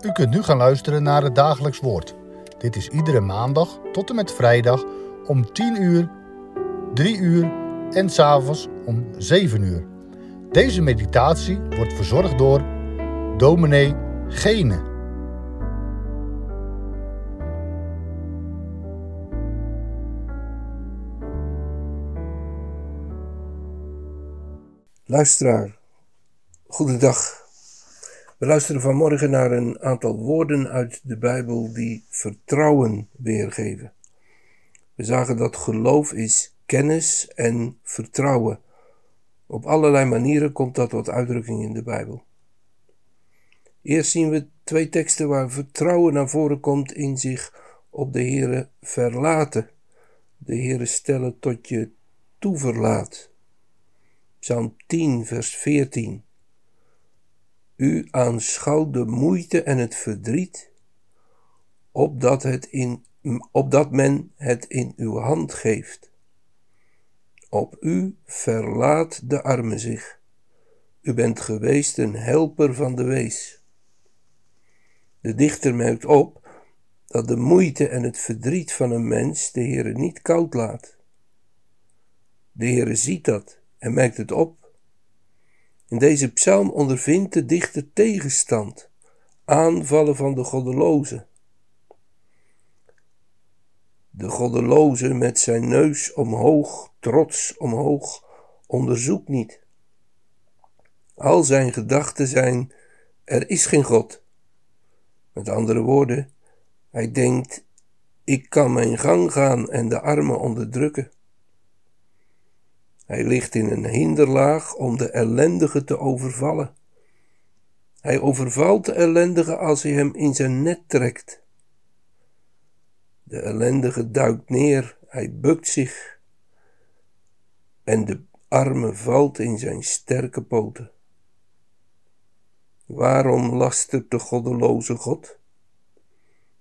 U kunt nu gaan luisteren naar het dagelijks woord. Dit is iedere maandag tot en met vrijdag om 10 uur, 3 uur en s'avonds om 7 uur. Deze meditatie wordt verzorgd door dominee Gene. Luisteraar, goedendag. We luisteren vanmorgen naar een aantal woorden uit de Bijbel die vertrouwen weergeven. We zagen dat geloof is kennis en vertrouwen. Op allerlei manieren komt dat tot uitdrukking in de Bijbel. Eerst zien we twee teksten waar vertrouwen naar voren komt in zich op de Heere verlaten. De Heere stellen tot je toeverlaat. Psalm 10, vers 14. U aanschouwt de moeite en het verdriet, opdat, het in, opdat men het in uw hand geeft. Op u verlaat de arme zich. U bent geweest een helper van de wees. De dichter merkt op dat de moeite en het verdriet van een mens de Heere niet koud laat. De Heere ziet dat en merkt het op in deze psalm ondervindt de dichter tegenstand, aanvallen van de goddeloze. De goddeloze met zijn neus omhoog, trots omhoog, onderzoekt niet. Al zijn gedachten zijn: er is geen God. Met andere woorden, hij denkt: ik kan mijn gang gaan en de armen onderdrukken. Hij ligt in een hinderlaag om de ellendige te overvallen. Hij overvalt de ellendige als hij hem in zijn net trekt. De ellendige duikt neer, hij bukt zich en de arme valt in zijn sterke poten. Waarom lastert de goddeloze God?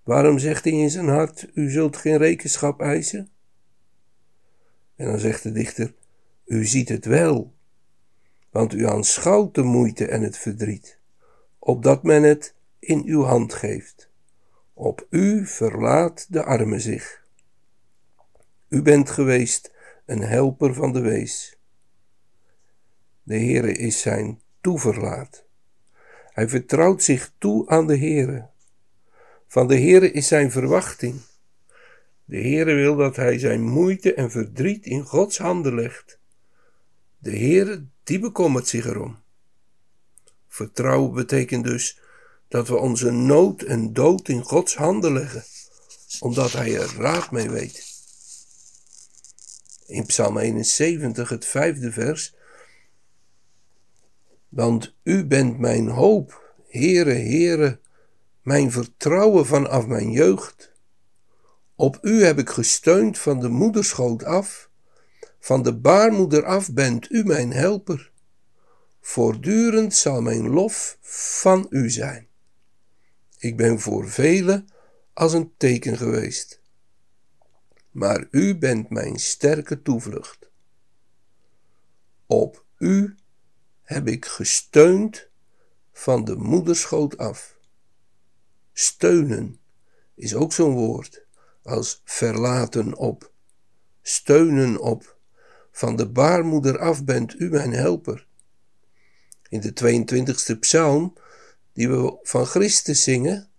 Waarom zegt hij in zijn hart: U zult geen rekenschap eisen? En dan zegt de dichter: u ziet het wel, want u aanschouwt de moeite en het verdriet, opdat men het in uw hand geeft. Op u verlaat de arme zich. U bent geweest een helper van de wees. De Heere is zijn toeverlaat. Hij vertrouwt zich toe aan de Heere. Van de Heere is zijn verwachting. De Heere wil dat hij zijn moeite en verdriet in Gods handen legt. De Heere, die bekommert zich erom. Vertrouwen betekent dus dat we onze nood en dood in Gods handen leggen, omdat Hij er raad mee weet. In Psalm 71, het vijfde vers. Want U bent mijn hoop, Heere, Heere, mijn vertrouwen vanaf mijn jeugd. Op U heb ik gesteund van de moederschoot af van de baarmoeder af bent u mijn helper. Voortdurend zal mijn lof van u zijn. Ik ben voor velen als een teken geweest. Maar u bent mijn sterke toevlucht. Op u heb ik gesteund van de moederschoot af. Steunen is ook zo'n woord als verlaten op, steunen op van de baarmoeder af bent u mijn helper. In de 22e psalm, die we van Christus zingen,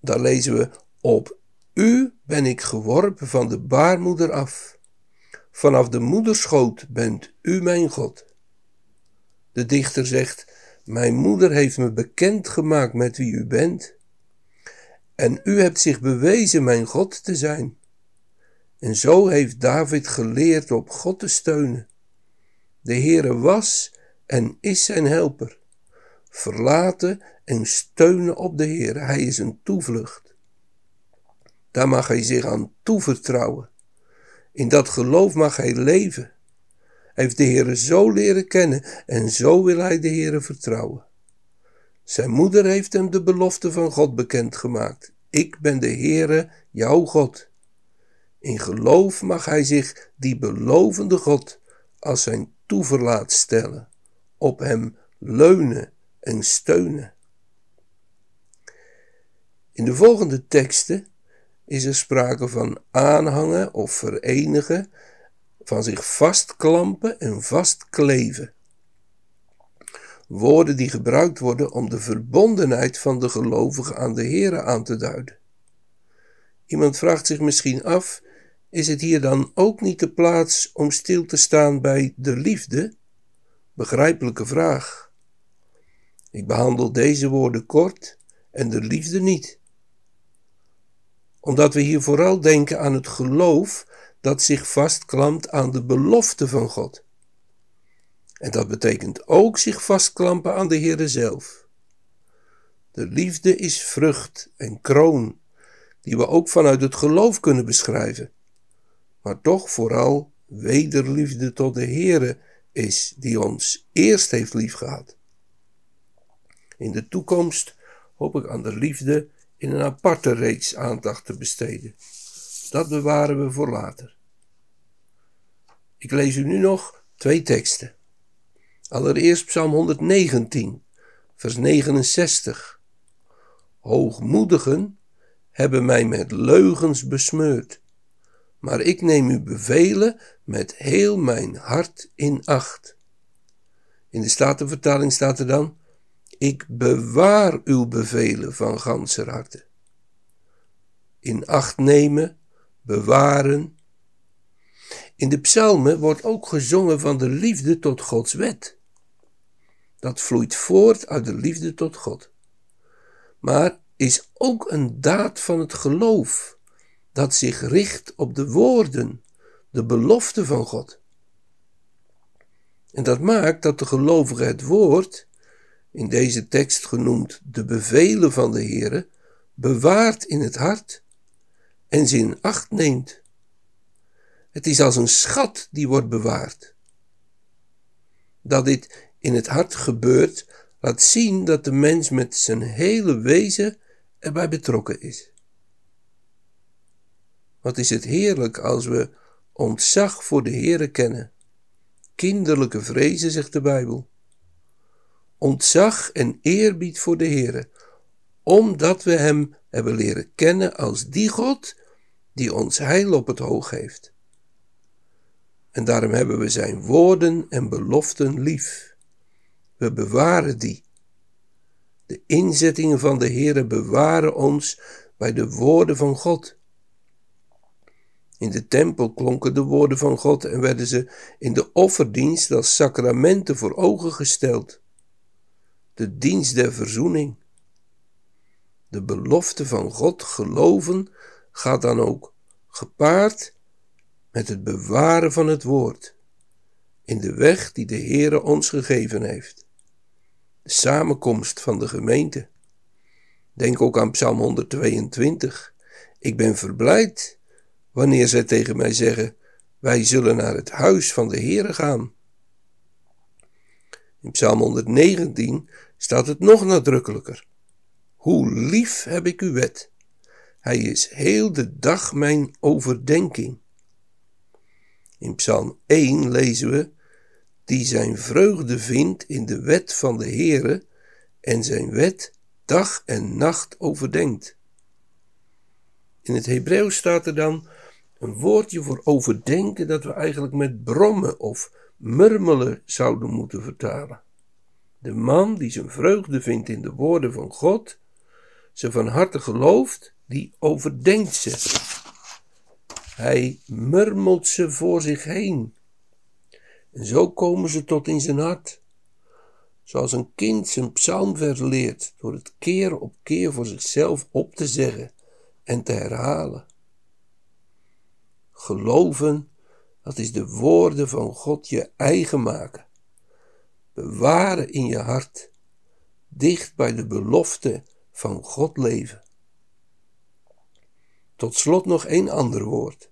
daar lezen we: Op u ben ik geworpen van de baarmoeder af. Vanaf de moederschoot bent u mijn God. De dichter zegt: Mijn moeder heeft me bekend gemaakt met wie u bent. En u hebt zich bewezen mijn God te zijn. En zo heeft David geleerd op God te steunen. De Heere was en is zijn helper. Verlaten en steunen op de Heere, hij is een toevlucht. Daar mag hij zich aan toevertrouwen. In dat geloof mag hij leven. Hij heeft de Heere zo leren kennen en zo wil hij de Heere vertrouwen. Zijn moeder heeft hem de belofte van God bekendgemaakt. Ik ben de Heere, jouw God. In geloof mag hij zich die belovende God als zijn toeverlaat stellen, op hem leunen en steunen. In de volgende teksten is er sprake van aanhangen of verenigen, van zich vastklampen en vastkleven. Woorden die gebruikt worden om de verbondenheid van de gelovigen aan de Here aan te duiden. Iemand vraagt zich misschien af: is het hier dan ook niet de plaats om stil te staan bij de liefde? Begrijpelijke vraag. Ik behandel deze woorden kort en de liefde niet. Omdat we hier vooral denken aan het geloof dat zich vastklampt aan de belofte van God. En dat betekent ook zich vastklampen aan de Heere zelf. De liefde is vrucht en kroon, die we ook vanuit het geloof kunnen beschrijven, maar toch vooral wederliefde tot de Heere is, die ons eerst heeft liefgehad. In de toekomst hoop ik aan de liefde in een aparte reeks aandacht te besteden. Dat bewaren we voor later. Ik lees u nu nog twee teksten. Allereerst Psalm 119, vers 69. Hoogmoedigen hebben mij met leugens besmeurd, maar ik neem uw bevelen met heel mijn hart in acht. In de Statenvertaling staat er dan: Ik bewaar uw bevelen van ganser harte. In acht nemen, bewaren. In de psalmen wordt ook gezongen van de liefde tot Gods wet. Dat vloeit voort uit de liefde tot God. Maar is ook een daad van het geloof dat zich richt op de woorden, de belofte van God. En dat maakt dat de gelovige het woord, in deze tekst genoemd de bevelen van de Heere, bewaart in het hart en ze in acht neemt. Het is als een schat die wordt bewaard. Dat dit in het hart gebeurt, laat zien dat de mens met zijn hele wezen erbij betrokken is. Wat is het heerlijk als we ontzag voor de Heere kennen. Kinderlijke vrezen, zegt de Bijbel. Ontzag en eerbied voor de Heere, omdat we Hem hebben leren kennen als die God die ons heil op het oog heeft. En daarom hebben we Zijn woorden en beloften lief. We bewaren die. De inzettingen van de Heere bewaren ons bij de woorden van God. In de tempel klonken de woorden van God en werden ze in de offerdienst als sacramenten voor ogen gesteld. De dienst der verzoening. De belofte van God geloven gaat dan ook gepaard met het bewaren van het woord in de weg die de Heere ons gegeven heeft. De samenkomst van de gemeente. Denk ook aan Psalm 122. Ik ben verblijd wanneer zij tegen mij zeggen: Wij zullen naar het huis van de Heere gaan. In Psalm 119 staat het nog nadrukkelijker. Hoe lief heb ik uw wet. Hij is heel de dag mijn overdenking. In Psalm 1 lezen we: Die zijn vreugde vindt in de wet van de Heere en zijn wet dag en nacht overdenkt. In het Hebreeuws staat er dan een woordje voor overdenken dat we eigenlijk met brommen of murmelen zouden moeten vertalen. De man die zijn vreugde vindt in de woorden van God, ze van harte gelooft, die overdenkt ze. Hij murmelt ze voor zich heen. En zo komen ze tot in zijn hart. Zoals een kind zijn psalmvers leert door het keer op keer voor zichzelf op te zeggen en te herhalen. Geloven, dat is de woorden van God je eigen maken. Bewaren in je hart, dicht bij de belofte van God leven. Tot slot nog één ander woord.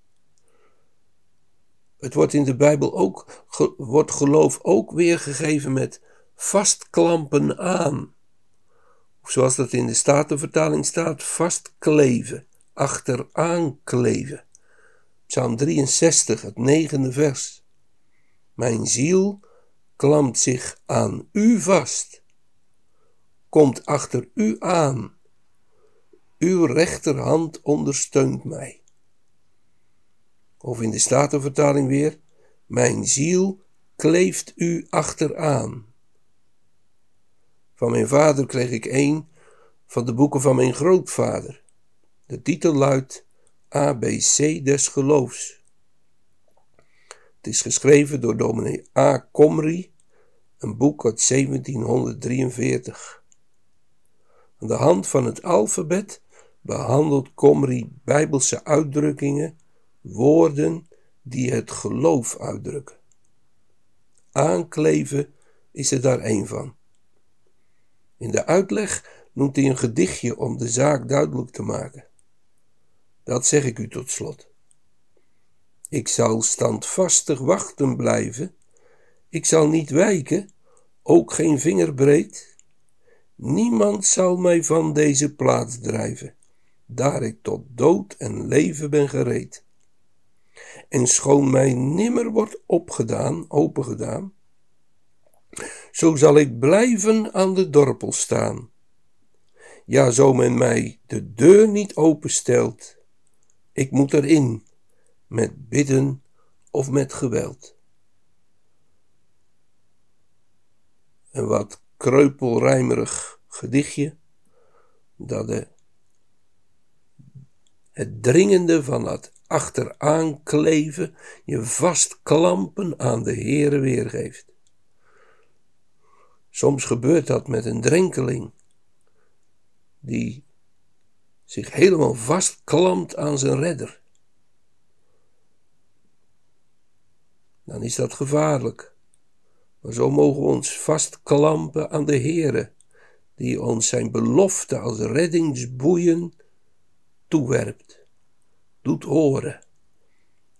Het wordt in de Bijbel ook, wordt geloof ook weergegeven met vastklampen aan. Of zoals dat in de Statenvertaling staat, vastkleven, achteraan kleven. Psalm 63, het negende vers. Mijn ziel klampt zich aan u vast, komt achter u aan. uw rechterhand ondersteunt mij. Of in de Statenvertaling weer, mijn ziel kleeft u achteraan. Van mijn vader kreeg ik een van de boeken van mijn grootvader. De titel luidt ABC des geloofs. Het is geschreven door dominee A. Comrie, een boek uit 1743. Aan de hand van het alfabet behandelt Comrie bijbelse uitdrukkingen, woorden die het geloof uitdrukken. Aankleven is er daar één van. In de uitleg noemt hij een gedichtje om de zaak duidelijk te maken. Dat zeg ik u tot slot. Ik zal standvastig wachten blijven, ik zal niet wijken, ook geen vinger breed. Niemand zal mij van deze plaats drijven, daar ik tot dood en leven ben gereed. En schoon mij nimmer wordt opgedaan, opengedaan, zo zal ik blijven aan de dorpel staan. Ja, zo men mij de deur niet openstelt, ik moet erin, met bidden of met geweld. Een wat kreupelrijmerig gedichtje, dat de, het dringende van het achteraan kleven, je vastklampen aan de Heere weergeeft. Soms gebeurt dat met een drenkeling die zich helemaal vastklampt aan zijn redder. Dan is dat gevaarlijk. Maar zo mogen we ons vastklampen aan de Heere, die ons zijn belofte als reddingsboeien toewerpt, doet horen.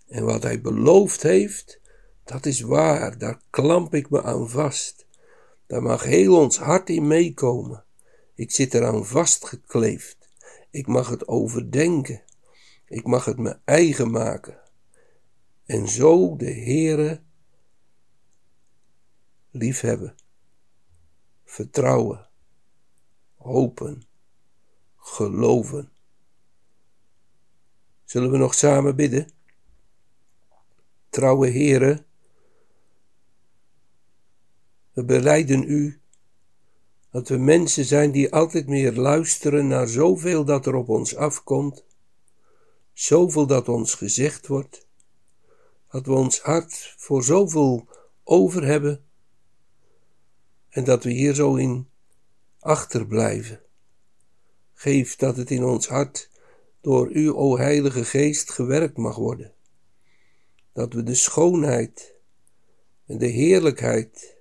En wat hij beloofd heeft, dat is waar, daar klamp ik me aan vast. Daar mag heel ons hart in meekomen. Ik zit eraan vastgekleefd. Ik mag het overdenken. Ik mag het me eigen maken. En zo de Heere liefhebben, vertrouwen, hopen, geloven. Zullen we nog samen bidden? Trouwe Heere, we beleiden u dat we mensen zijn die altijd meer luisteren naar zoveel dat er op ons afkomt, zoveel dat ons gezegd wordt, dat we ons hart voor zoveel over hebben en dat we hier zo in achterblijven. Geef dat het in ons hart door u, o Heilige Geest, gewerkt mag worden. Dat we de schoonheid en de heerlijkheid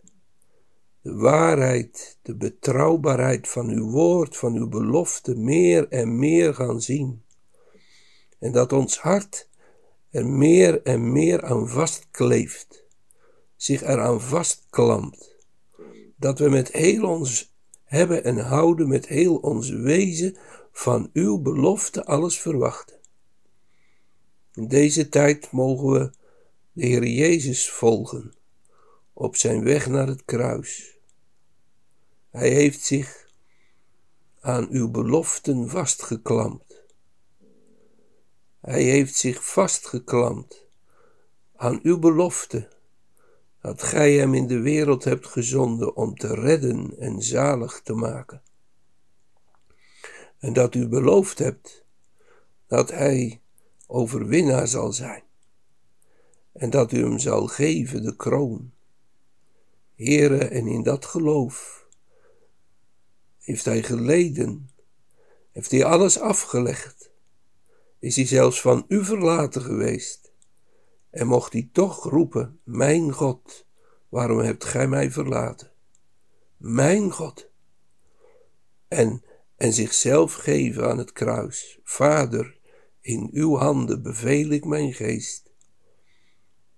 de waarheid, de betrouwbaarheid van uw woord, van uw belofte meer en meer gaan zien. En dat ons hart er meer en meer aan vastkleeft, zich eraan vastklampt. Dat we met heel ons hebben en houden, met heel ons wezen, van uw belofte alles verwachten. In deze tijd mogen we de Heer Jezus volgen op zijn weg naar het kruis. Hij heeft zich aan uw beloften vastgeklampt. Hij heeft zich vastgeklampt aan uw belofte dat gij hem in de wereld hebt gezonden om te redden en zalig te maken. En dat u beloofd hebt dat hij overwinnaar zal zijn en dat u hem zal geven de kroon. Here, en in dat geloof heeft hij geleden, heeft hij alles afgelegd, is hij zelfs van u verlaten geweest. En mocht hij toch roepen, mijn God, waarom hebt gij mij verlaten? Mijn God. En, en zichzelf geven aan het kruis. Vader, in uw handen beveel ik mijn geest.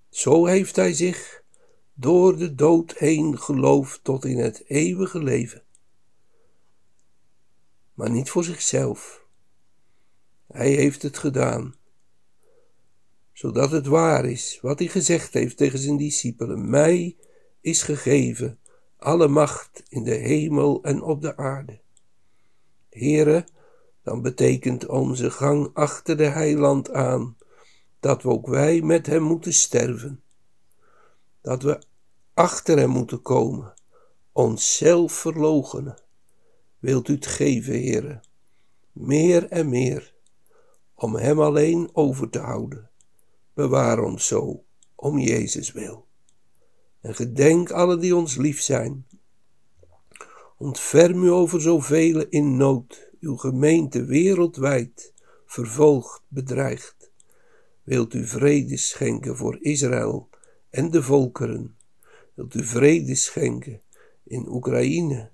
Zo heeft hij zich door de dood heen geloofd tot in het eeuwige leven maar niet voor zichzelf. Hij heeft het gedaan, zodat het waar is wat hij gezegd heeft tegen zijn discipelen: Mij is gegeven alle macht in de hemel en op de aarde. Heere, dan betekent onze gang achter de heiland aan dat we ook wij met hem moeten sterven. Dat we achter hem moeten komen, onszelf verloochenen. Wilt u het geven, heren, meer en meer, om hem alleen over te houden. Bewaar ons zo, om Jezus wil. En gedenk alle die ons lief zijn. Ontferm u over zoveel in nood, uw gemeente wereldwijd, vervolgd, bedreigd. Wilt u vrede schenken voor Israël en de volkeren? Wilt u vrede schenken in Oekraïne,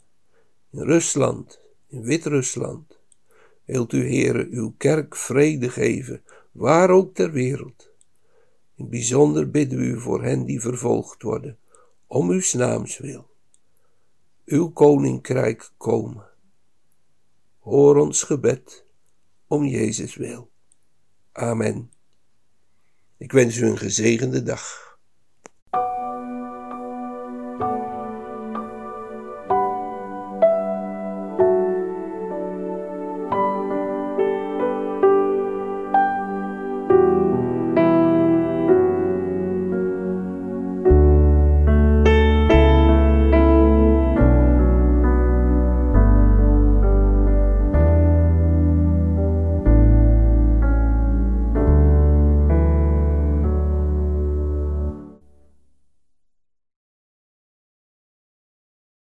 in Rusland, in Wit-Rusland? Wilt u, Heere, uw kerk vrede geven, waar ook ter wereld? In bijzonder bidden we u voor hen die vervolgd worden, om uw naams wil. Uw koninkrijk komen. Hoor ons gebed, om Jezus wil. Amen. Ik wens u een gezegende dag.